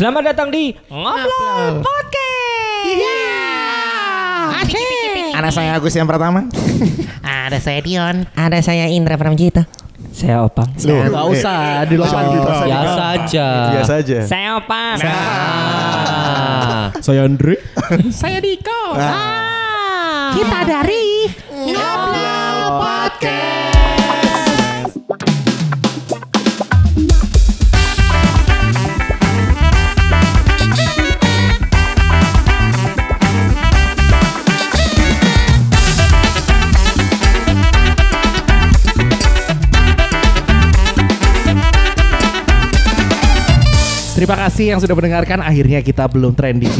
Selamat datang di Ngobrol Podcast. Anak saya Agus yang pertama. Ada saya Dion. Ada saya Indra Pramjito. Saya Opang. Loh, Gak eh, usah dilakukan Oh, gitu. biasa Biasa aja. Biasa aja. Saya Opang. Ah. Saya Andre. saya Diko. Kita dari Terima kasih yang sudah mendengarkan. Akhirnya kita belum trending.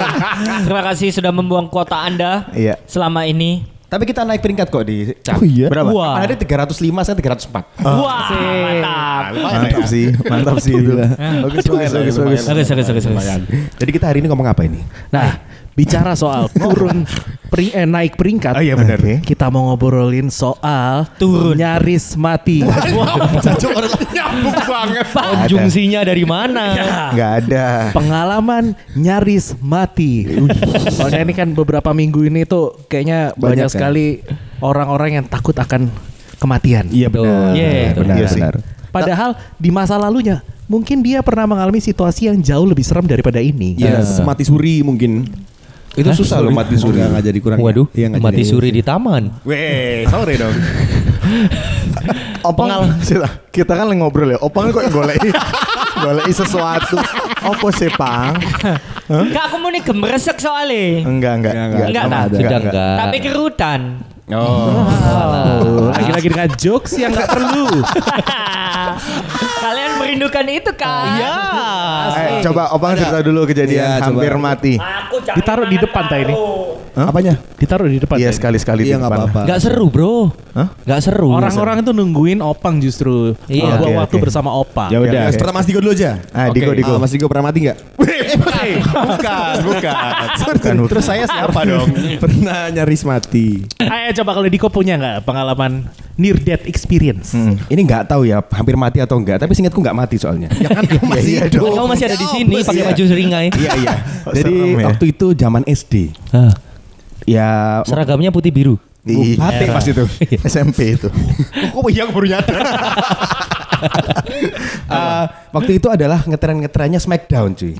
Terima kasih sudah membuang kuota Anda Iya. selama ini. Tapi kita naik peringkat kok di Oh iya? Berapa? Wah. Ada 305 saya 304. Wah, mantap. Mantap sih, mantap sih itu. Bagus, bagus, bagus, bagus. Bagus, bagus, bagus, bagus. Jadi kita hari ini ngomong apa ini? Nah, bicara soal turun peri- eh, naik peringkat. Oh iya, benar. Oke. Kita mau ngobrolin soal Turun. nyaris mati. Nyambung banget. Konjungsinya dari mana? Nggak ada. Pengalaman nyaris mati. Soalnya ini kan beberapa minggu ini tuh kayaknya banyak, Banyak kan? sekali orang-orang yang takut akan kematian. Iya benar. Iya, benar. Iya benar. Padahal di masa lalunya mungkin dia pernah mengalami situasi yang jauh lebih serem daripada ini. Iya, mati suri mungkin. Itu susah loh mati suri. Enggak jadi kurang. Waduh, Iya, nggak mati jadi. suri di taman. Weh, sore dong. Opang, kita, kita kan lagi ngobrol ya. Opang kok golek golek sesuatu. Apa sih, Pang? Kak, aku mau nih gemeresek soalnya. Enggak, enggak. Enggak, enggak, enggak? Sudah enggak. Tapi kerutan. Oh. Oh, lagi-lagi dengan jokes yang nggak perlu. Kalian merindukan itu kan? Iya. Eh, coba Opang cerita dulu kejadian coba. hampir mati. Aku Ditaruh di depan tak ini? Apanya? Ditaruh di depan. Iya, sekali-sekali di Iya nggak depan. apa-apa. Gak seru bro. Hah? Gak seru. Orang-orang itu nungguin Opang justru. Iya. Buang Oke, waktu oke. bersama Opang. Ya udah. Oke. Pertama Mas Diko dulu aja. Ah, Diko, Oke. Diko. Ah, Mas Diko pernah mati nggak? bukan, bukan. Bukan, bukan. Terus saya siapa dong? Pernah nyaris mati. Ayo coba kalau Diko punya nggak pengalaman near death experience? Hmm. Ini nggak tahu ya, hampir mati atau enggak. Tapi singkatku nggak mati soalnya. Ya kan masih iya hidup. dong. Kamu masih ada di sini pakai Iya. baju seringai. Iya iya. Oh, Jadi ya. waktu itu zaman SD. Ya Seragamnya putih biru. Iya. batik pas itu. SMP itu. Kok iya aku baru nyadar. Eh, waktu itu adalah ngetren-ngetrennya Smackdown cuy.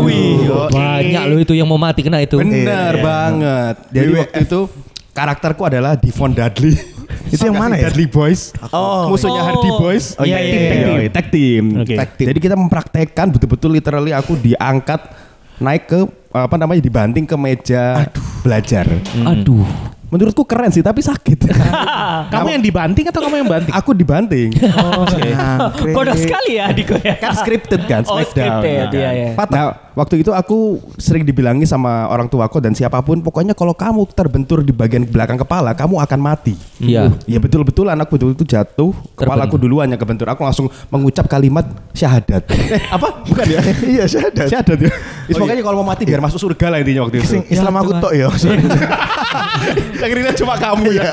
Wih, banyak loh itu yang mau mati kena itu. Bener Iya. banget. Jadi waktu itu karakterku adalah Devon Dudley. Itu yang mana ya? Dudley Boys. Oh. Musuhnya Oh. Hardy Boys. Oh, iya, iya, iya, Iya, Tag team. Oke. Tag team. Jadi kita mempraktekkan betul-betul literally aku diangkat naik ke apa namanya dibanting ke meja belajar. Aduh. Menurutku keren sih tapi sakit. Kamu yang dibanting atau kamu yang banting? aku dibanting. Nah, keren. Bodoh sekali ya Diko ya. kan scripted kan Oh, Smackdown. scripted, iya, iya. Nah, waktu itu aku sering dibilangi sama orang tuaku dan siapa pun pokoknya kalau kamu terbentur di bagian belakang kepala kamu akan mati. Iya. Ya betul-betul anak betul-betul jatuh, kepalaku duluan yang kebentur. Aku langsung mengucap kalimat syahadat. eh, apa? Bukan ya? Iya, syahadat. syahadat ya. Is, pokoknya kalau mau mati biar masuk surga lah intinya waktu itu. Islam aku tok ya. Yang kira cuma kamu ya.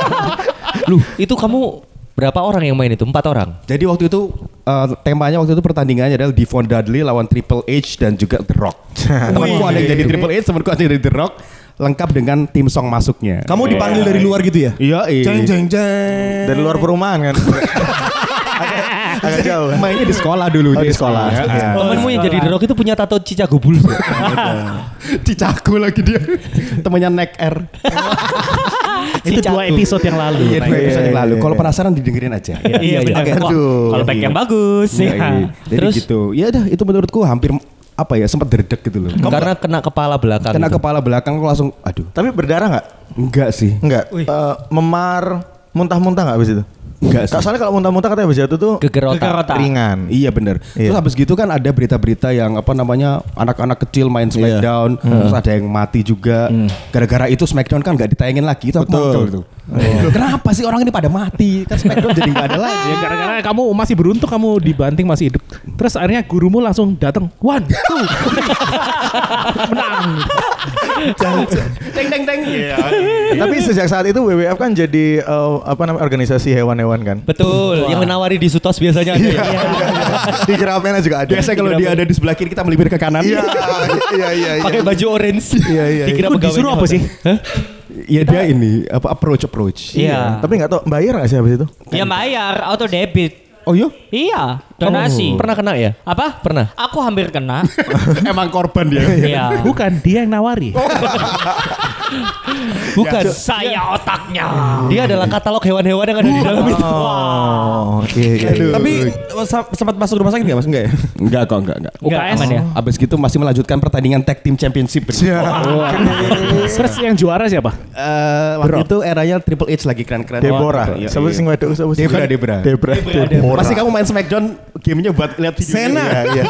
Lu, itu kamu berapa orang yang main itu? Empat orang. Jadi waktu itu eh, temanya waktu itu pertandingannya adalah Devon Dudley lawan Triple H dan juga The Rock. temanku ada yang jadi Triple H, temanku ada yang jadi The Rock, lengkap dengan tim song masuknya. Kamu dipanggil dari luar gitu ya? Iya, iya. Jeng jeng jeng. Dari luar perumahan kan. agak, jauh. Mainnya di sekolah dulu Oh, di sekolah. Ya, ah. Temenmu yang jadi The Rock itu punya tato Chicago Bulls. Dicago lagi dia. Temannya Neck R. itu dua episode yang lalu. Iya, dua Iya, episode yang iya, lalu. iya. Kalau penasaran didengerin aja. Iya benar. Aduh. Kalau back yang bagus. Iya, ya. iya. Jadi Terus? gitu. Ya udah itu menurutku hampir apa ya sempat derdek gitu loh. Karena kena kepala belakang. Kena itu. kepala belakang aku langsung aduh. Tapi berdarah nggak? Enggak sih. Enggak. Eh, memar, muntah-muntah nggak habis itu? Enggak soalnya kalau muntah-muntah katanya habis itu tuh otak. ringan. Iya bener. Iya. Terus habis gitu kan ada berita-berita yang apa namanya anak-anak kecil main Smackdown, terus ada yang mati juga. Gara-gara itu Smackdown kan nggak ditayangin lagi. Itu Betul. muncul itu. Loh, kenapa sih orang ini pada mati? Kan Smackdown jadi nggak ada lagi. Ya gara-gara kamu masih beruntung kamu dibanting masih hidup. Terus akhirnya gurumu langsung datang. One, two. Menang. Teng teng teng. Iya. Tapi sejak saat itu WWF kan jadi eh, apa namanya organisasi hewan-hewan kan. Betul, yang menawari di Sutos biasanya ada. Iya. ya. Di Kerapena juga ada. Biasa kalau dia ada di sebelah kiri kita melipir ke kanan. Iya, iya, iya. iya. Pakai baju orange. Iya, iya, Dikira Itu pegawainya disuruh apa sih? Hah? Iya dia ini apa approach approach. Iya. Tapi nggak tahu bayar nggak sih habis itu? Ya bayar auto debit. Oh iya? Iya, donasi. Pernah kena ya? Apa? Pernah. Aku hampir kena. Emang korban dia. Iya. Bukan dia yang nawari. Bukan. Saya otaknya. Dia adalah katalog hewan-hewan yang ada di dalam itu. Oh, oke. oke. Tapi sempat masuk rumah sakit nggak mas? Enggak ya? Enggak kok, enggak, enggak. Enggak UKS. aman ya. Abis gitu masih melanjutkan pertandingan tag team championship. Iya. Terus yang juara siapa? Eh, waktu itu eranya Triple H lagi keren-keren. Deborah. Iya, Siapa iya. sing wedok siapa sih? Debra, Debra. Debra. Deborah. Pasti kamu main Smackdown gamenya buat lihat video. Sena. Iya,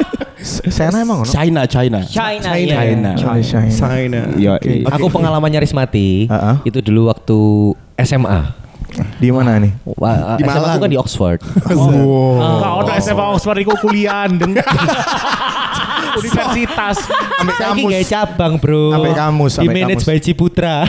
iya. Sena emang ono? China, China. China. China. iya. Oh, China. China. Iya, iya. Aku pengalaman nyaris mati. Itu dulu waktu SMA. Di mana nih? Wah, Di SMA Malang. aku kan di Oxford. Kau ada SMA Oxford iku kuliah deng. Universitas. Ambil Saiki kamus. gak cabang, Bro. Sampai kamus, Di sampai manage by Ciputra.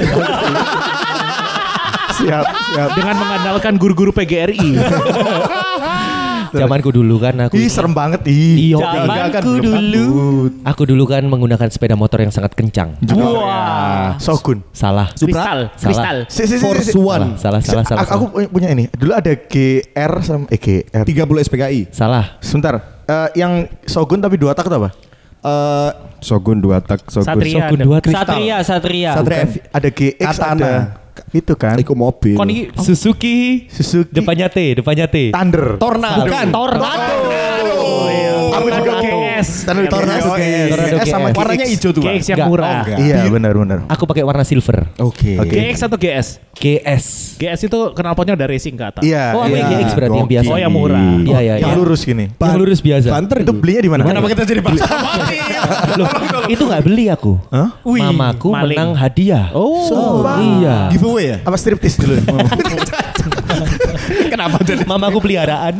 Siap, siap. Dengan mengandalkan guru-guru PGRI. Zamanku dulu kan aku. Ih, serem banget. Ih. Iya, Zamanku dulu. Aku dulu kan menggunakan sepeda motor yang sangat kencang. Wah. Sogun. Salah. Kristal. Kristal. Si, si, si, Force. One. Salah, salah, salah, aku- Aku punya- ini. Dulu ada GR sama eh GR. 30 SPKI. Salah. Sebentar. Eh, yang Sogun tapi dua tak itu apa? Eh Shogun dua tak, Shogun. Satria. Shogun dua kristal. Satria, Satria. Satria. Ada GX Katana. ada. Itu kan. Iku mobil. Kon iki Suzuki. Suzuki. Depannya T, depannya T. Thunder. Tornado. Bukan. Tornado. Aku juga Tornado GS. Tornado GS sama GS. Warnanya GX. hijau tuh. GX yang murah. oh, enggak. Iya, benar benar. Aku pakai warna silver. Oke. Oke. GX atau GS? GS. GS itu knalpotnya udah racing ke atas. Iya. Oh, iya. yang GX berarti yang biasa. Oh, yang murah. Iya, iya, Yang iya. lurus gini. Yang lurus biasa. Banter Itu belinya di mana? Kenapa kita jadi bahas Loh, itu nggak beli aku. Hah? Mamaku maling. menang hadiah. Oh. Iya. Giveaway ya? Apa striptis dulu? Kenapa jadi? Mamaku peliharaan.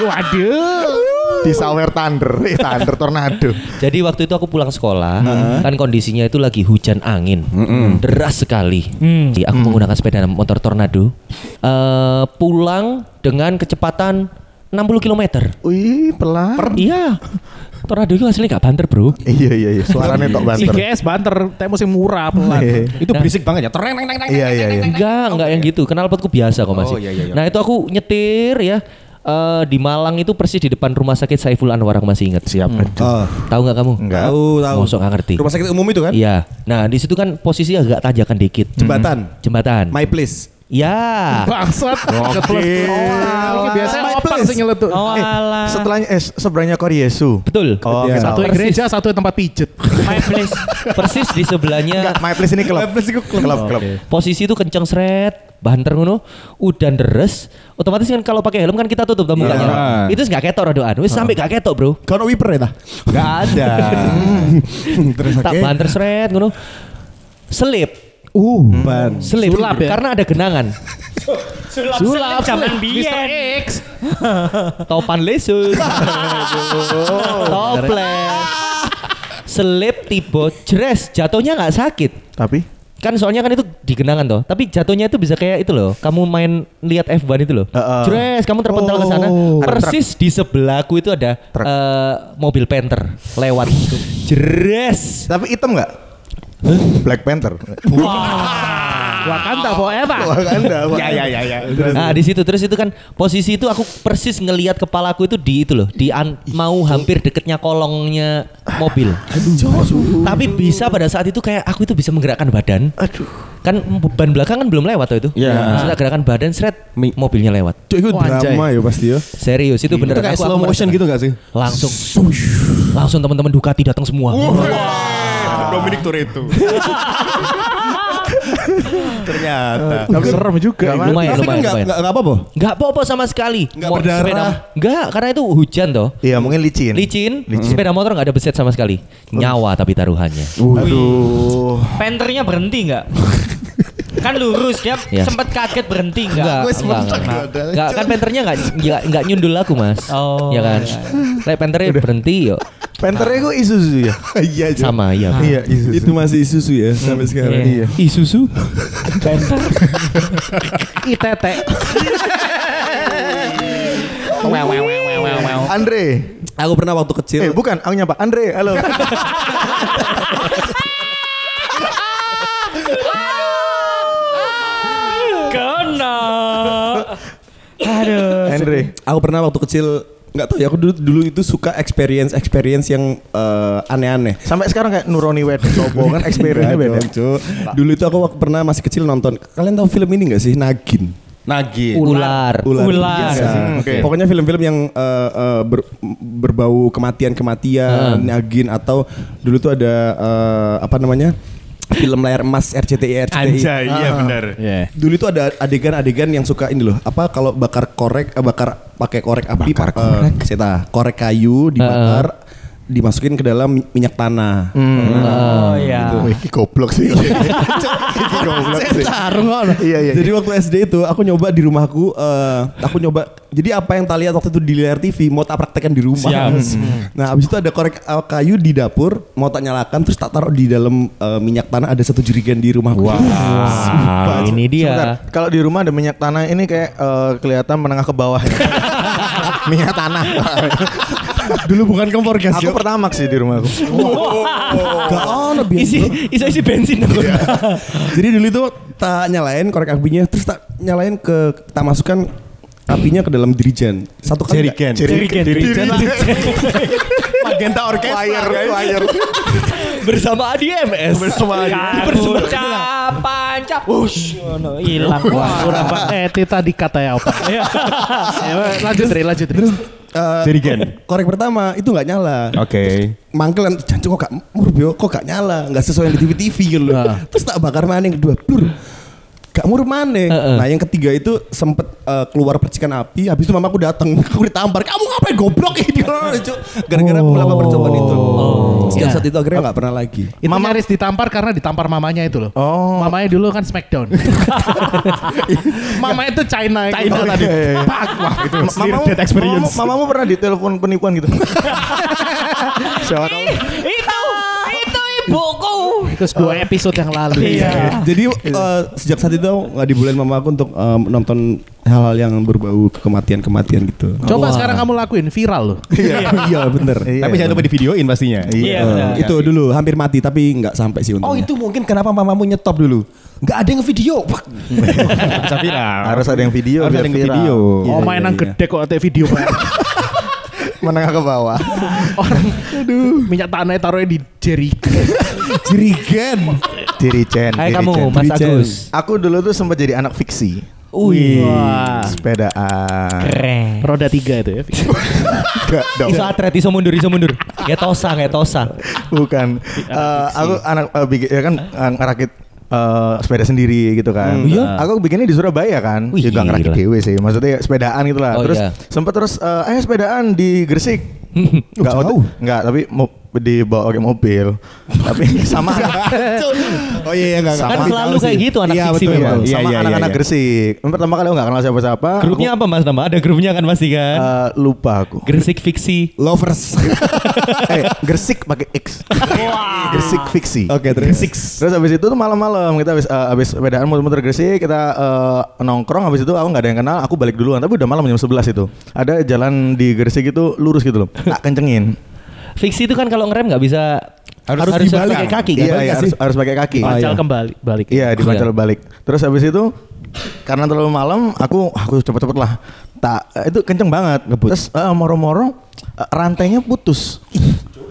Waduh. Di sawer Thunder, eh Thunder tornado. Jadi waktu itu aku pulang sekolah, kan kondisinya itu lagi hujan angin, deras sekali. Jadi aku menggunakan sepeda motor tornado, Eh, pulang dengan kecepatan 60 km. Wih, pelan. Iya, tornado itu hasilnya gak banter bro. Iya iya iya, suaranya tok Si banter. GS banter, temu sing murah pelan. Iya Itu berisik banget ya. Tereng, neng, neng, neng. iya iya. Enggak, enggak yang gitu. Knalpotku biasa kok masih. Oh, iya, iya, iya. Nah itu aku nyetir ya. Eh, di Malang itu persis di depan rumah sakit Saiful Anwar aku masih ingat. Siap. Oh. Tahu nggak kamu? Enggak. Tahu, tahu. Mosok nggak ngerti. Rumah sakit umum itu kan? Iya. Nah di situ kan posisi agak tanjakan dikit. Jembatan. Jembatan. My place. Ya. Bangsat. Ceplos. Oh, biasanya My opang place. sing nyeletuk. Oh alah. Setelahnya eh seberangnya Koryesu. Betul. Oh, Iya. kita Satu yang gereja, satu tempat pijet. My place. Persis di sebelahnya Enggak, my place ini klub. My place itu klub. Klub, klub. posisi itu kenceng seret, banter ngono, udan deres, otomatis kan kalau pakai helm kan kita tutup tuh mukanya. Iya. Itu gak ketok rodoan, wis sampai gak ketok, Bro. Kau no wiper ya tah? Enggak ada. Terus Tak banter seret ngono. Selip, Uh, ban. selip Sulap ya? karena ada genangan. Sulap, sulap zaman biyen. X. Topan lesus. Toples. Selip tiba jres, jatuhnya nggak sakit. Tapi Kan soalnya kan itu di genangan toh. Tapi jatuhnya itu bisa kayak itu loh. Kamu main lihat F1 itu loh. Heeh. Jres, kamu terpental ke sana. Oh. Persis di sebelahku itu ada Truk. eh, mobil Panther lewat. Jres. tapi hitam enggak? Black Panther. Wakanda forever. Wakanda. Ya ya ya ya. Nah di situ terus itu kan posisi itu aku persis ngelihat kepalaku itu di itu loh di an- mau hampir deketnya kolongnya mobil. Tapi bisa pada saat itu kayak aku itu bisa menggerakkan badan. Aduh. Kan ban belakang kan belum lewat tuh itu. Iya. Setelah gerakan badan seret mobilnya lewat. Cuk, itu Oh, anjay. drama ya pasti ya. Serius itu Itu beneran kayak aku- slow aku motion gitu gak sih? Langsung langsung teman-teman Ducati datang semua. Dominic Toretto. Ternyata. Tapi serem juga. Gak. Lumayan, Tapi kan lumayan, nggak lumayan. nggak apa-apa. Enggak apa-apa sama sekali. Nggak Mau berdarah. sepeda- Nggak, karena itu hujan toh. Iya, mungkin licin. Licin, sepeda motor nggak ada beset sama sekali. Nyawa tapi taruhannya. Aduh. Penternya berhenti nggak? Kan lurus dia Ya. sempat kaget berhenti enggak? Enggak, enggak, mentok enggak. ada. Enggak, kan penternya enggak enggak, enggak nyundul aku, Mas. Oh, Ya kan. Lek penternya berhenti yuk. Penternya kok Isuzu ya? Iya. Sama iya. Iya, Isuzu. Itu masih Isuzu ya sampai sekarang. Iya. Isuzu. ITT. Andre. Aku pernah waktu kecil Eh, bukan, aku nyapa. Andre, halo. Kena. Aduh. Andre. Aku pernah waktu kecil nggak tahu ya aku dulu dulu itu suka experience experience yang eh, aneh-aneh. Sampai sekarang kayak Nuroni Wed Sopo kan experience-nya beda. Dong, Cuk. Dulu itu aku waktu pernah masih kecil nonton. Kalian tahu film ini nggak sih Nagin? Nagin. Ular. Ular. Ular. Iya. Hmm, oke. Pokoknya film-film yang eh, eh, ber- berbau kematian-kematian, Nagin atau dulu tuh ada eh, apa namanya? Film layar emas RCTI RCTI. Anjay, iya benar. Dulu itu ada adegan-adegan yang suka ini loh. Apa kalau bakar korek, eh, bakar pakai korek api, Bakar eh, seta, korek kayu dibakar, dimasukin ke dalam mi- minyak tanah. Oh iya. Wih, ini goblok sih. Ini goblok sih. Iya, iya. Jadi waktu SD itu aku nyoba di rumahku, eh, aku nyoba. Jadi apa yang tak lihat waktu itu di layar TV mau tak praktekkan di rumah. Nah habis itu ada korek eh, kayu di dapur, mau tak nyalakan, terus tak taruh di dalam eh, minyak tanah ada satu jerigen di rumahku. Ah, ini Sebentar, dia. kalau di rumah ada minyak tanah ini kayak eh, kelihatan menengah ke bawah. minyak tanah. Dulu bukan kompor gas. aku pertama sih di rumahku. Gak ono Isi isi isi bensin aku. Jadi dulu itu tak nyalain korek apinya, terus tak nyalain ke tak masukkan apinya ke dalam dirijan. Satu kali. nggak- Jerigen. Jerigen. Magenta Orkestra. Wire, wire. Bersama ADMS. Bersama Kartu capan cap. Wush. ngono, Hilang. Wah. Kurang Pak. Eh, itu tadi kata ya apa? Ya, lanjut Ri, lanjut Ri. Eh, Jerigen. Korek pertama itu nggak nyala. Oke. Mangkel jancu kok gak murbio kok gak nyala nggak sesuai yang di TV TV gitu loh. Nah. Terus tak bakar mana yang kedua blur gak muruk mana. Heeh. Nah yang ketiga itu sempet eh, keluar percikan api. Habis itu mamaku datang aku ditampar. Kamu ngapain goblok ini? Gara-gara aku melakukan percobaan itu. Sejak Iya. saat itu akhirnya nggak pernah lagi. Itu nyaris ditampar karena ditampar mamanya itu loh. Oh. Mamanya dulu kan Smackdown. Mamanya itu China. China tadi. Pak, wah itu mamamu, mamamu, mamamu pernah ditelepon penipuan gitu. Siapa tahu. Itu itu dua episode yang lalu. Iya. Jadi eh, sejak saat itu nggak dibolehin mama aku untuk eh, menonton hal-hal yang berbau kematian-kematian gitu. Coba sekarang kamu lakuin viral loh. Iya bener. Iya, Tapi jangan lupa di videoin pastinya. Iya, Eh, benar. itu dulu hampir mati tapi nggak sampai sih untungnya. Oh itu mungkin kenapa mamamu nyetop dulu. Nggak ada yang video. Wah. Bisa viral. Harus ada yang video Harus ada yang viral. video. Oh Iya, mainan iya, gede kok ada video Pak. Menengah ke bawah. Orang minyak tanahnya taruhnya di jeri. Jerigen. Dirijen. Hai kamu Mas. Agus. Aku dulu tuh sempat jadi anak fiksi. Wih. Wah. Sepedaan. Keren. Roda tiga itu ya. Enggak dong. Iso atret, iso mundur, iso mundur. Ya tosa, kayak tosa. Bukan. Eh, aku anak eh, bikin ya kan eh, ngerakit eh, sepeda sendiri gitu kan. Hmm, iya? Aku bikinnya di Surabaya kan. Wih, Juga ngerakit dewe sih. Maksudnya sepedaan gitu lah. Oh, terus iya. sempat terus eh, ayo sepedaan di Gresik. Enggak, jauh. enggak, tapi mau dibawa pakai mobil. tapi sama Oh iya iya nggak Kan selalu kayak gitu anak Iya, fiksi betul, memang. betul. Iya, sama iya, anak-anak iya. Gresik. Pertama kali aku nggak kenal siapa-siapa. Grupnya apa Mas nama? Ada grupnya kan pasti kan? Eh, lupa aku. Gresik Fiksi. Lovers. eh, Gresik pakai X. Gresik fiksi. Oke terus. Terus habis itu tuh malam-malam kita habis eh, habis sepedaan muter-muter Gresik, kita eh, nongkrong habis itu aku nggak ada yang kenal, aku balik duluan. Tapi udah malam jam 11 itu. Ada jalan di Gresik itu lurus gitu loh. Tak kencengin. Fiksi itu kan kalau ngerem nggak bisa harus Harus harus dibalik. pakai kaki kan? Iya, iya, harus, harus pakai kaki. Pancal iya. kembali balik. Iya, dipancal Iya. balik. Terus habis itu karena terlalu malam, aku aku cepet-cepet lah. Tak eh, itu kenceng banget. Terus eh, moro-moro eh, rantainya putus.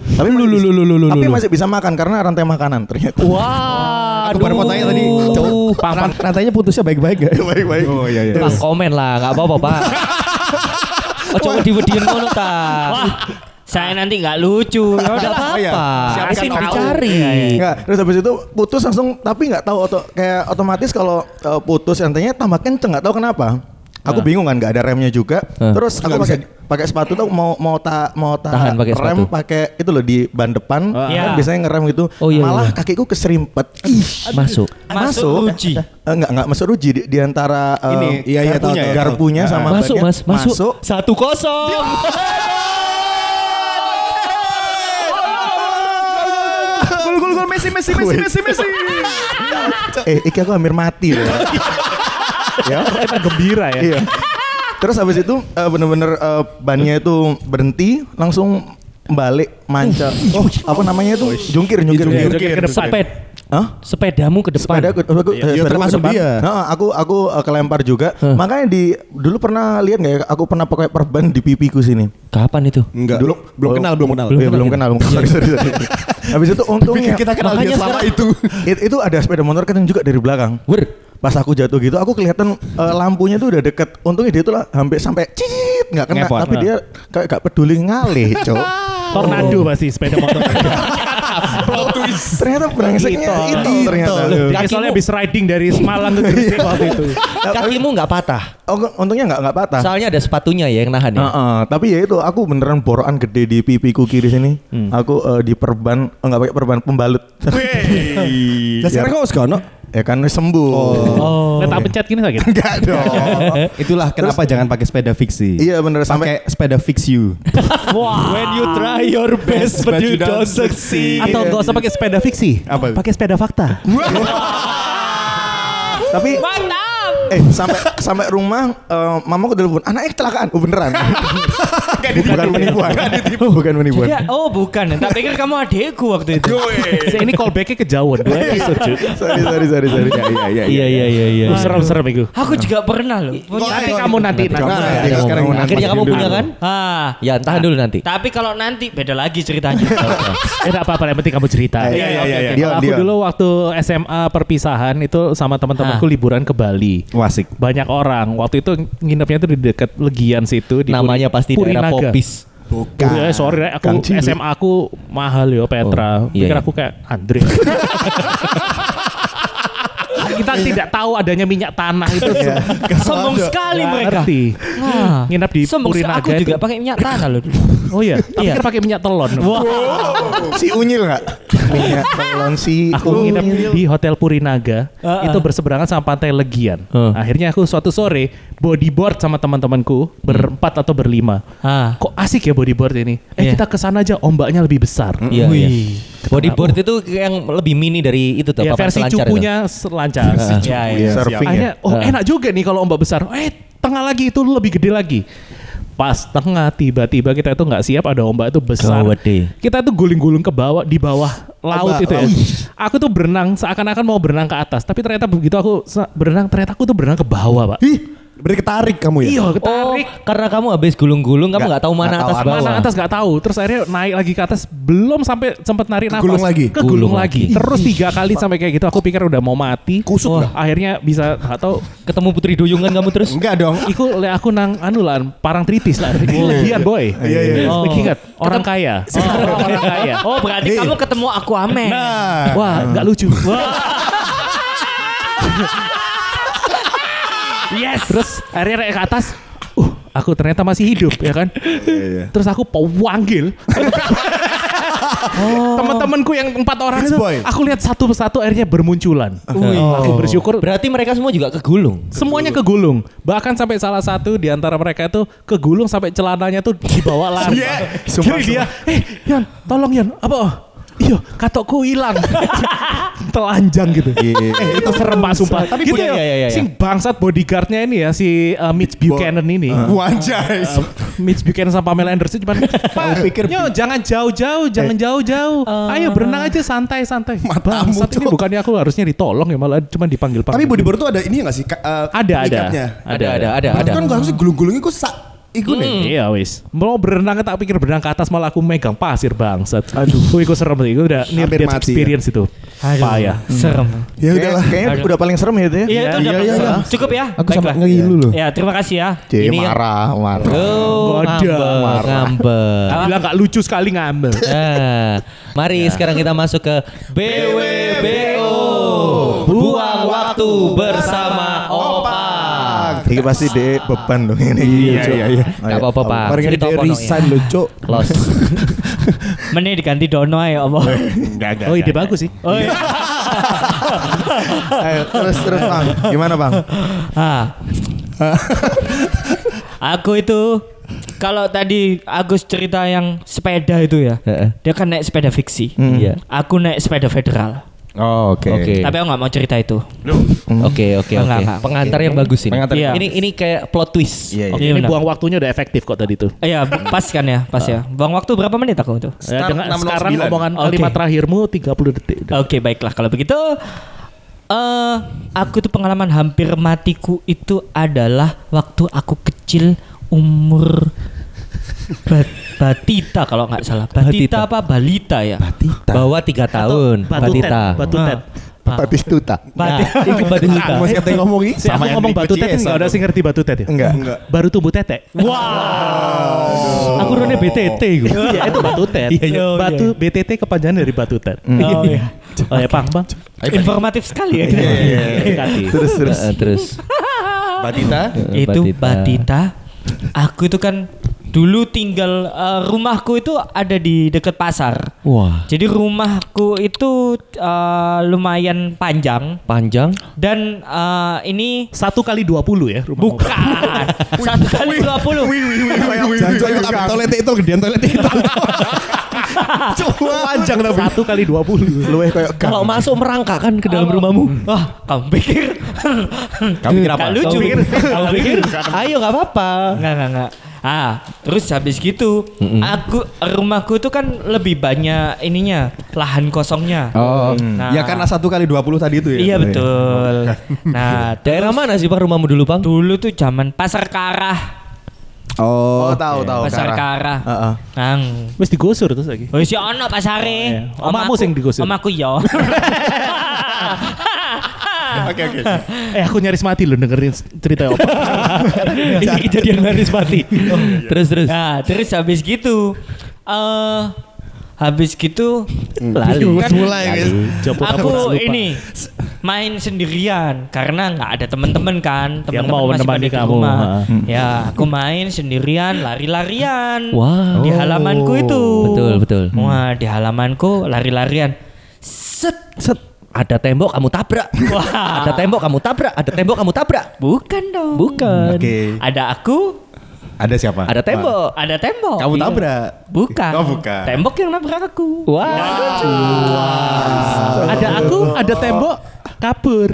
Tapi masih, lu, lu, lu, lu, lu, tapi masih bisa makan karena rantai makanan ternyata. Wah, Aku baru mau tanya tadi. Ran- Rantainya putusnya baik-baik gak? Baik-baik. Oh iya iya. Pak komen lah, nggak apa-apa pak. Oh coba diwediin ngono ta. Saya nanti nggak lucu. Ya udah Nggak Oh, iya. apa-apa. Siapkan Asing tahu. dicari. Enggak, terus habis itu putus langsung tapi nggak tahu oto, kayak otomatis kalau eh, putus rantainya tambah kenceng nggak tahu kenapa. Aku bingung kan nggak ada remnya juga. Terus aku pakai pakai sepatu tuh mau mau ta, mau ta Tahan pakai rem pakai itu loh di ban depan. Iya. Kan biasanya ngerem gitu. Oh, iya, Malah iya. kakiku keserimpet. Ih, Masuk. Masuk ruji. Eh, enggak enggak masuk ruji di, di antara eh, Ini, iya, iya, garpunya, tahu, garpunya sama Masuk mas, masuk. masuk. Satu kosong. Messi Messi Messi Messi Messi. Eh, iki aku hampir mati loh. ya. Kita gembira ya. Iya. Terus habis itu eh, bener-bener eh, bannya itu berhenti, langsung balik manca. Oh, apa namanya itu? Jungkir, jungkir, Jungkir, jungkir. jungkir ke depan. Hah? Sepedamu ke depan. Sepeda aku, aku, eh, Iya, sepeda aku termasuk depan. dia. Nah, aku aku eh, kelempar juga. Makanya di dulu pernah lihat nggak ya? Aku pernah pakai perban di pipiku sini. Kapan itu? Enggak. Dulu belum oh, kenal, belum kenal. Belum, belum kenal. Sorry, sorry, sorry. Habis itu untungnya Kita kenal dia selama sekarang- itu. it- itu ada sepeda motor kenceng juga dari belakang. Wer. Pas aku jatuh gitu, aku kelihatan eh, lampunya tuh udah deket. Untungnya dia tuh lah hampir sampai cicit nggak kena, Ngepot. tapi dia kayak gak peduli ngalih, cok. Tornado pasti sepeda motor. ternyata brengseknya itu ternyata. Dia soalnya habis riding dari Semalang ke Gresik waktu itu. Kakimu nggak patah. Oh, untungnya nggak nggak patah. Soalnya ada sepatunya ya yang nahan ya. Heeh, tapi ya itu aku beneran borokan gede di pipiku kiri sini. Aku eh, di perban, oh, nggak pakai perban pembalut. Lah sekarang kau sekono. Ya kan sembuh. Oh. Lihat tak pencet gini sakit. Enggak dong. Itulah kenapa jangan pakai sepeda fiksi. Iya bener sampai Pakai sepeda fix you. When you try your best but you don't succeed. Atau nggak usah pakai sepeda fiksi. Apa? Pakai sepeda fakta. tapi Mantap. Eh sampai sampai rumah eh, mamaku telepon anaknya kecelakaan. Oh beneran. bukan penipuan. Oh, bukan penipuan. Ya, oh bukan. Tak pikir kamu adekku waktu itu. Si ini callbacknya kejauhan. Dua episode cuy. sorry sorry sorry sorry. Iya iya Iya iya iya iya. Oh, Serem-serem itu. Aku juga pernah loh. Nanti kamu nanti. nanti. Nah, Akhirnya sekarang kamu- Akhirnya kamu punya kan? Ah. Ya tahan dulu nanti. Tapi kalau nanti beda lagi ceritanya. Eh enggak apa-apa, yang penting kamu cerita. Iya, iya, iya, iya. Aku dulu waktu SMA perpisahan itu sama teman-temanku liburan ke Bali. Wasik. Banyak orang. Waktu itu nginepnya tuh di dekat Legian situ di Namanya Puri- pasti daerah Purinaga. Popis. Puri- eh, sorry, aku. SMA aku mahal yo Petra. Oh, iya, Pikir iya. aku kayak Andre. Kita tidak tahu adanya minyak tanah itu. Sombong sekali mereka. Ngerti. Ah. Nginep di Sombong sekali. Purinaga Aku juga pakai minyak tanah loh. dulu. Oh iya, Iya. pikir pakai minyak telon. si unyil nggak? Minyak telon si Aku nginep di Hotel Purinaga Ah, itu ah. berseberangan sama Pantai Legian. Hmm. Akhirnya aku suatu sore bodyboard sama teman-temanku berempat atau berlima. Ah. Kok asik ya bodyboard ini? Eh Iya. kita ke sana aja ombaknya lebih besar. Iya Iya. Bodyboard itu yang lebih mini dari itu tuh Ya versi selancar itu. cupunya selancar. Ya, ya. surfing ya. Akhirnya oh enak juga nih kalau ombak besar. Eh tengah lagi itu lebih gede lagi. Pas tengah tiba-tiba kita itu nggak siap ada ombak itu besar. Gawede. Kita tuh guling-guling ke bawah di bawah laut Ombak itu ya. Aku tuh berenang seakan-akan mau berenang ke atas, tapi ternyata begitu aku berenang ternyata aku tuh berenang ke bawah, Pak. Ih, berarti ketarik kamu ya? Iya, Oh, ketarik. karena kamu habis gulung-gulung kamu Nggak- tahu mana tahu atas arah. bawah. Mana atas nggak tahu. Terus akhirnya naik lagi ke atas, belum sampai sempat narik nafas. Kegulung lagi? Kegulung Gulung lagi. lagi. Terus tiga kali sampai kayak gitu. Aku pikir udah mau mati. Kusut Wah, nggak? Akhirnya bisa nggak tahu. Ketemu Putri Duyungan kamu terus? Enggak dong. Iku aku nang anu lah, parang tritis lah. Legian boy. Iya iya. Oh. Lagi ingat orang kaya. orang kaya. Oh berarti kamu ketemu aku Amen. Nah. Wah, nggak lucu. Yes. Terus akhirnya naik ke atas. Uh, aku ternyata masih hidup ya kan. Terus aku panggil. Teman-temanku yang empat orang itu, aku lihat satu persatu akhirnya bermunculan. Aku bersyukur Berarti mereka semua juga kegulung. semuanya kegulung. Bahkan sampai salah satu di antara mereka itu kegulung sampai celananya tuh dibawa lari. Sumpah, Jadi dia, eh Yan, tolong Yan, apa? Iya, katokku hilang. Telanjang gitu. Eh, itu serem pak sumpah. Tapi gitu ya, iya, iya, iya. si bangsat bodyguardnya ini ya, si uh, Mitch Buchanan ini. Wanjai. Uh, Mitch Buchanan sama Pamela Anderson cuman Pak, pikir yo jangan jauh-jauh, jangan jauh-jauh. Ayo berenang aja santai-santai. Matamu, Bangsat ini bukannya aku harusnya ditolong ya malah cuma dipanggil Tapi bodyboard tuh ada ini nggak sih? Eh, Ada, ada. Ada ada ada ada. kan gak harusnya gulung-gulungnya kok sak. Iku nih. Iya wis. Mau berenang tak pikir berenang ke atas malah aku megang pasir bangsat. Aduh. Wih, itu serem sih. Itu udah near death mati ya. experience itu. Payah. Serem. Ya udahlah. kayaknya udah paling serem ya itu ya. Iya itu udah iya, iya. cukup ya. Aku sampai Baiklah. ngegilu loh. Ya terima kasih ya. Cie, Ini yang- marah, marah. Oh, ada. ngambek, ngambek. Bilang gak lucu sekali ngambil. Nah, mari sekarang kita masuk ke BWBO. Buang waktu bersama Opak. Ini pasti deh beban dong ini. Iya, iya, iya. Gak apa-apa pak. Apa, no, resign loh, Cuk. Los. Mending diganti Dono aja apa? Enggak, enggak. Oh ide bagus sih. Oh iya. Ayo, terus terus bang, gimana bang? Ah. Aku itu kalau tadi Agus cerita yang sepeda itu ya, dia kan naik sepeda fiksi. Iya. Aku naik sepeda federal. Oh, oke. Oke. Tapi aku nggak mau cerita itu. Oke oke oke. enggak. Pengantar yang bagus ini. Pengantar yang Ini ini kayak plot twist. Iya, iya. Oke, Iya, ini benar. buang waktunya udah efektif kok tadi tuh. Iya, pas kan ya, pas ya. Buang waktu berapa menit aku itu? Ya, dengan sekarang 609. omongan Oke. kalimat terakhirmu 30 detik. Oke, baiklah kalau begitu. eh aku tuh pengalaman hampir matiku itu adalah waktu aku kecil umur bat, batita kalau nggak salah. Batita, Batita. apa balita ya? Bawa tiga tahun. Batu tet, Batita. batu tet. Ah, Batistuta. Nah, itu Batita. Masih katanya ngomong ini Si aku ngomong batu tet enggak ada sih ngerti batu tet ya? Enggak. Enggak. Baru tumbuh tete. Wow. Aku rone BTT gue. Iya itu batu tet. Iya, iya. Batu BTT kepanjangan dari batu tet. Oh, iya. Oh ya Bang, Bang. Informatif sekali ya. Dekati. Terus terus. Terus. Batita. itu batita. Aku itu kan dulu tinggal eh, rumahku itu ada di dekat pasar. Wah. Jadi rumahku itu eh, lumayan panjang Panjang. dan eh, ini Satu kali 20 ya rumah. bukan satu kali dua puluh. Jangan coba ikut ambil toilet itu gedean toilet itu. Coba panjang tapi. Satu kali 20. Lu kayak Kalau masuk merangkak kan ke dalam rumahmu. Wah, kamu pikir? Kamu pikir apa? Kamu pikir? Kamu pikir? Ayo nggak apa-apa. Enggak, enggak, enggak. Ah, terus habis gitu, aku rumahku tuh kan lebih banyak ininya, lahan kosongnya. Oh, Nah. ya karena satu kali 20 tadi itu ya. Iya betul. Nah, Daerah mana sih pak rumahmu dulu bang? dulu tuh zaman Pasar Karah. Oh, tahu tahu. Pasar Karah. Heeh. Nang. Wis digusur terus lagi. Oh, si ono pasare. Oh, iya. Omakmu sing digusur. Omaku yo. Oke oke. Eh aku nyaris mati loh dengerin cerita apa. Ini kejadian nyaris mati. terus terus. Nah, terus habis gitu eh habis gitu Lali. kan mulai guys. Aku lupa. ini main sendirian karena nggak ada teman-teman kan Yang teman-teman mau masih menemani pada di kamu, rumah. ha. ya aku main sendirian lari-larian Wow. di halamanku itu Betul, betul. wah di halamanku lari-larian set Set. Ada tembok kamu tabrak. wah Ada tembok kamu tabrak. Ada tembok kamu tabrak. bukan dong Bukan. Oke. ada aku Ada siapa? Ada tembok. ada tembok Kamu Iya. tabrak. bukan Oh, bukan. tembok yang nabrak aku Wah. Ada aku, ada tembok, kabur.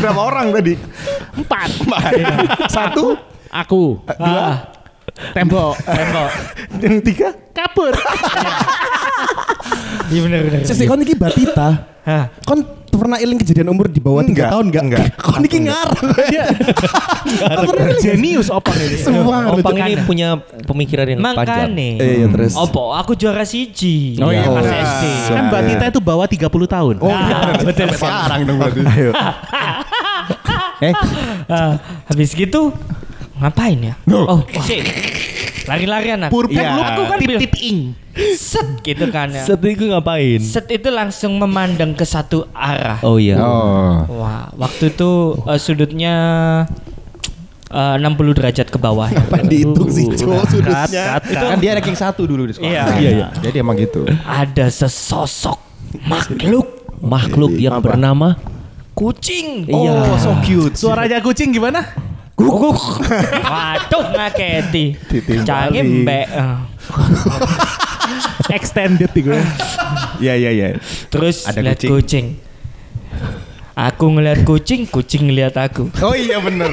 Berapa orang tadi? Empat. Satu, Aku, Ah, tembok, tembok yang tiga. kabur. iya bener bener Sesi kon iki batita. Hah. Kon pernah iling kejadian umur di bawah 3 Enggak, tahun enggak? enggak. Kon iki ngarang. Dia Genius opang ini. Semua Opang ini punya pemikiran yang panjang. Makanya. Eh, iya, terus. Opo, aku juara siji. Oh, iya. Pas. SD. Kan Mbak Tita itu bawa 30 tahun. Oh, Ah, betul sekarang dong berarti. Eh, Ah, habis gitu ngapain ya? Oh, shit. Lari-larian aku. Purpek Iya. lu aku kan tip ing. set gitu kan ya. Set itu ngapain? Set itu langsung memandang ke satu arah. Oh iya. oh. Wah, waktu itu eh, sudutnya eh, 60 derajat ke bawah. ya. Apa dihitung sih, Cok, sudutnya? Kan dia ranking satu dulu di sekolah. Iya. iya, iya. Jadi emang gitu. Ada sesosok makhluk Makhluk yang bernama kucing. Iya. Oh, so cute. Suaranya kucing gimana? Guguk. Waduh ngaketi. Canggih mbek. Eh. Extended nih gue. Iya iya iya. Terus Ada lihat kucing. kucing. Aku ngeliat kucing, kucing ngeliat aku. Oh iya bener.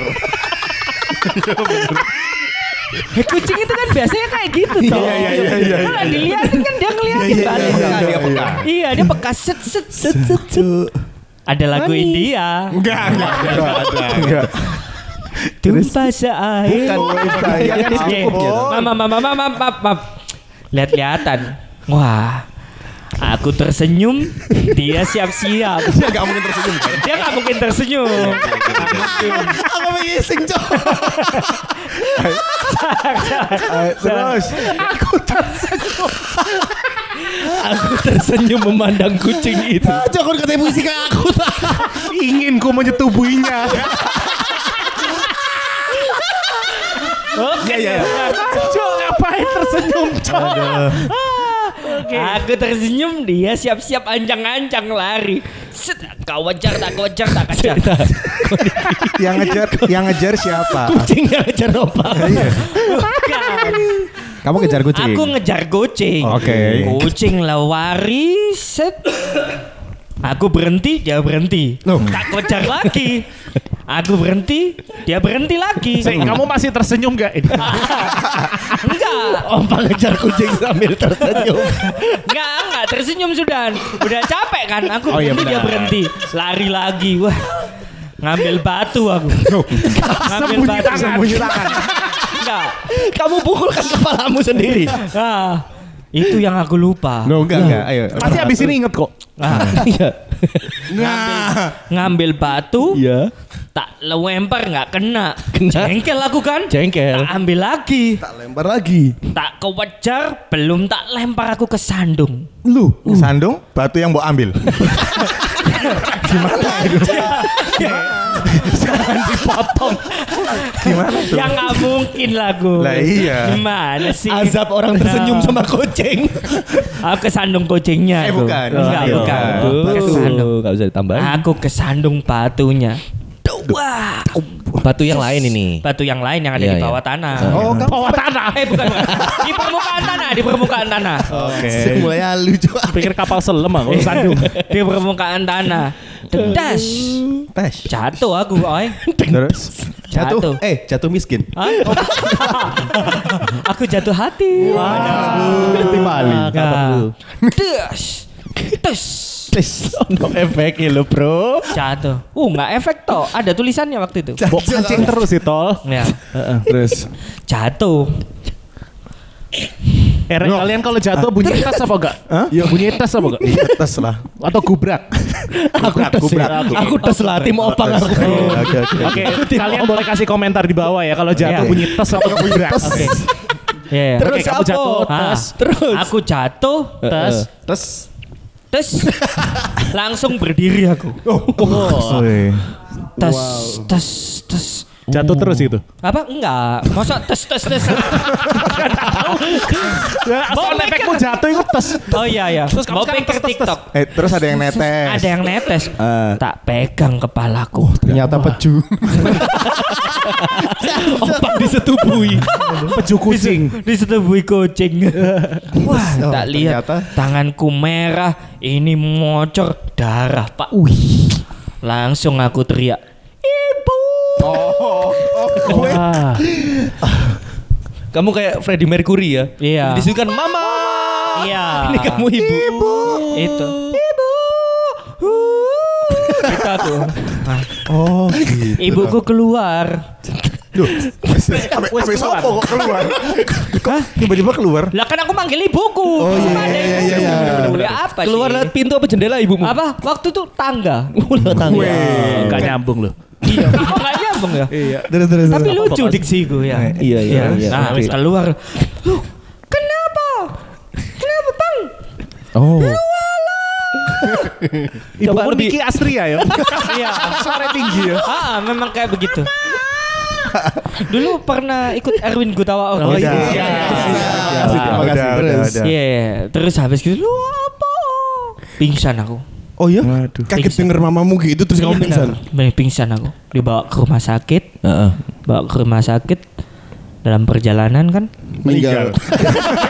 Eh, kucing itu kan biasanya kayak gitu toh. Iya, iya, iya, iya, Kalau dilihatin kan dia ngeliatin balik. Iya, dia peka. Iya, dia peka set set set set. set. Ada lagu India. Enggak, enggak, enggak ada. Enggak. Tumpah seair. Bukan Iya, cukup gitu. Mama, mama, mama, mama, mama. Lihat-lihatan. Wah. Aku tersenyum, dia siap-siap. Dia enggak mungkin tersenyum. kan? Dia nggak mungkin tersenyum. Apa mengising, Cok? Terus. Aku tersenyum memandang kucing itu. Cok, kon katanya kayak aku. Ingin ku menyetubuhinya. Oke. Iya iya. Cok ngapain tersenyum cok? Aku tersenyum dia siap-siap ancang-ancang lari. Set, kau wajar tak kau wajar tak kejar. yang ngejar yang ngejar siapa? Kucing yang ngejar opak. Bukan. Kamu kejar kucing. Aku ngejar kucing. Oke. Kucing lawari set. Aku berhenti, dia berhenti. Tak kejar lagi. Aku berhenti, dia berhenti lagi. Kamu masih tersenyum gak ini? Enggak, Opak ngejar kucing sambil tersenyum. enggak, enggak tersenyum sudah. Udah capek kan? Aku Oh, iya berhenti, dia berhenti. Lari lagi. Wah. Ngambil batu aku. Ngambil Sembunyi batu. tangan. Sembunyi tangan. Enggak. Kamu pukulkan kepalamu sendiri. Ah, itu yang aku lupa. No, enggak, enggak. Ayo. Pasti abis ini inget kok. Ah, Iya. ngambil batu, Iya. tak lempar nggak kena. Kena. Jengkel aku kan? Jengkel. Tak ambil lagi. Tak lempar lagi. Tak kewajar, belum tak lempar aku ke sandung. Lu. Sandung batu yang mau ambil. Gimana tuh? Ya nggak mungkin lah gue. Lah iya. Gimana sih? Azab orang tersenyum Nah, sama kucing. Aku ke sandung kucingnya. Eh, bukan. Enggak, Oh, bukan. iya. Ke sandung. Gak usah ditambahin. Aku ke sandung batunya. Wah, Batu yang lain ini. batu yang lain yang ada Iya, di iya. bawah tanah. Oh, kamu Bawah tanah. Eh bukan, bukan. di permukaan tanah, di permukaan tanah. Oke. Mulai coba. Pikir kapal selam aku sandung. di permukaan tanah. Dedas. tes. Jatuh aku, oi. Terus Jatuh. Jatuh. Eh, jatuh miskin. Hah? Oh. aku jatuh hati. Hati Bali. Nah. Des. Des. Tes, ono efek lo bro. Jatuh. Uh, nggak efek toh. Ada tulisannya waktu itu. Bok kancing terus sih tol. Ya. terus Jatuh. Eh, Rek, kalian kalau jatuh bunyi tes apa enggak? Hah? Iya bunyi tes apa enggak? iya tes lah. Atau gubrak? Aku tes gubrak. ya. Aku tes lah tim opang aku. Oke oke. Oke, kalian boleh kasih komentar di bawah ya kalau jatuh Iya. bunyi tes apa gubrak? Oke. Ya. Terus kamu apa? jatuh Ah, tes. Terus aku jatuh, Tes. Terus tes langsung berdiri aku. Wih. Tes, tes, tes. Jatuh terus itu. Apa? Enggak. Masa tes, tes, tes. Ya, soal efekmu jatuh itu tes. Oh iya ya. Terus kamu Mau sekarang pikir tes, tes, TikTok. Eh terus ada yang netes. Ada yang netes. Eh. Tak pegang kepalaku. ternyata peju. Opak disetubui. Peju kucing. Disetubui kucing. Wah, Oh, tak lihat ternyata. tanganku merah, ini ngocor darah, Pak. Wih. Langsung aku teriak, "Ibu!" Wah. Kamu kayak Freddie Mercury ya. Iya. Disukan mama. Iya. Ini kamu ibu. Itu. Ibu. Itu aku. Nah, Oh gitu. Ibuku keluar. Wes sopo kok keluar? Hah? Tiba-tiba keluar. Lah kan aku manggil ibuku. Oh iya, iya, iya, iya, iya. apa sih? Keluar lewat pintu apa jendela ibumu? apa? Waktu itu tangga. Ulah tangga. Enggak nyambung loh. Iya. Enggak nyambung ya. Iya. Terus terus. Tapi lucu diksiku ya. Iya iya iya. Nah, Oke. wis keluar. Loh, kenapa? Kenapa, Bang? Oh. Ibu Coba pun lebih- Niki Astria ya. Iya. Suara tinggi ya. Ah, memang kayak begitu. Dulu pernah ikut Erwin Gutawa Oh, Orkestra. iya. Iya. Iya, Terima kasih. Terus. udah. Iya, terus habis gitu, lu apa? Pingsan aku. Oh iya? Waduh. Kaget Pingsan. denger mamamu gitu terus kamu Iya, pingsan. benar. Benar, Pingsan aku. Dibawa ke rumah sakit, Heeh. bawa ke rumah sakit dalam perjalanan kan Meninggal.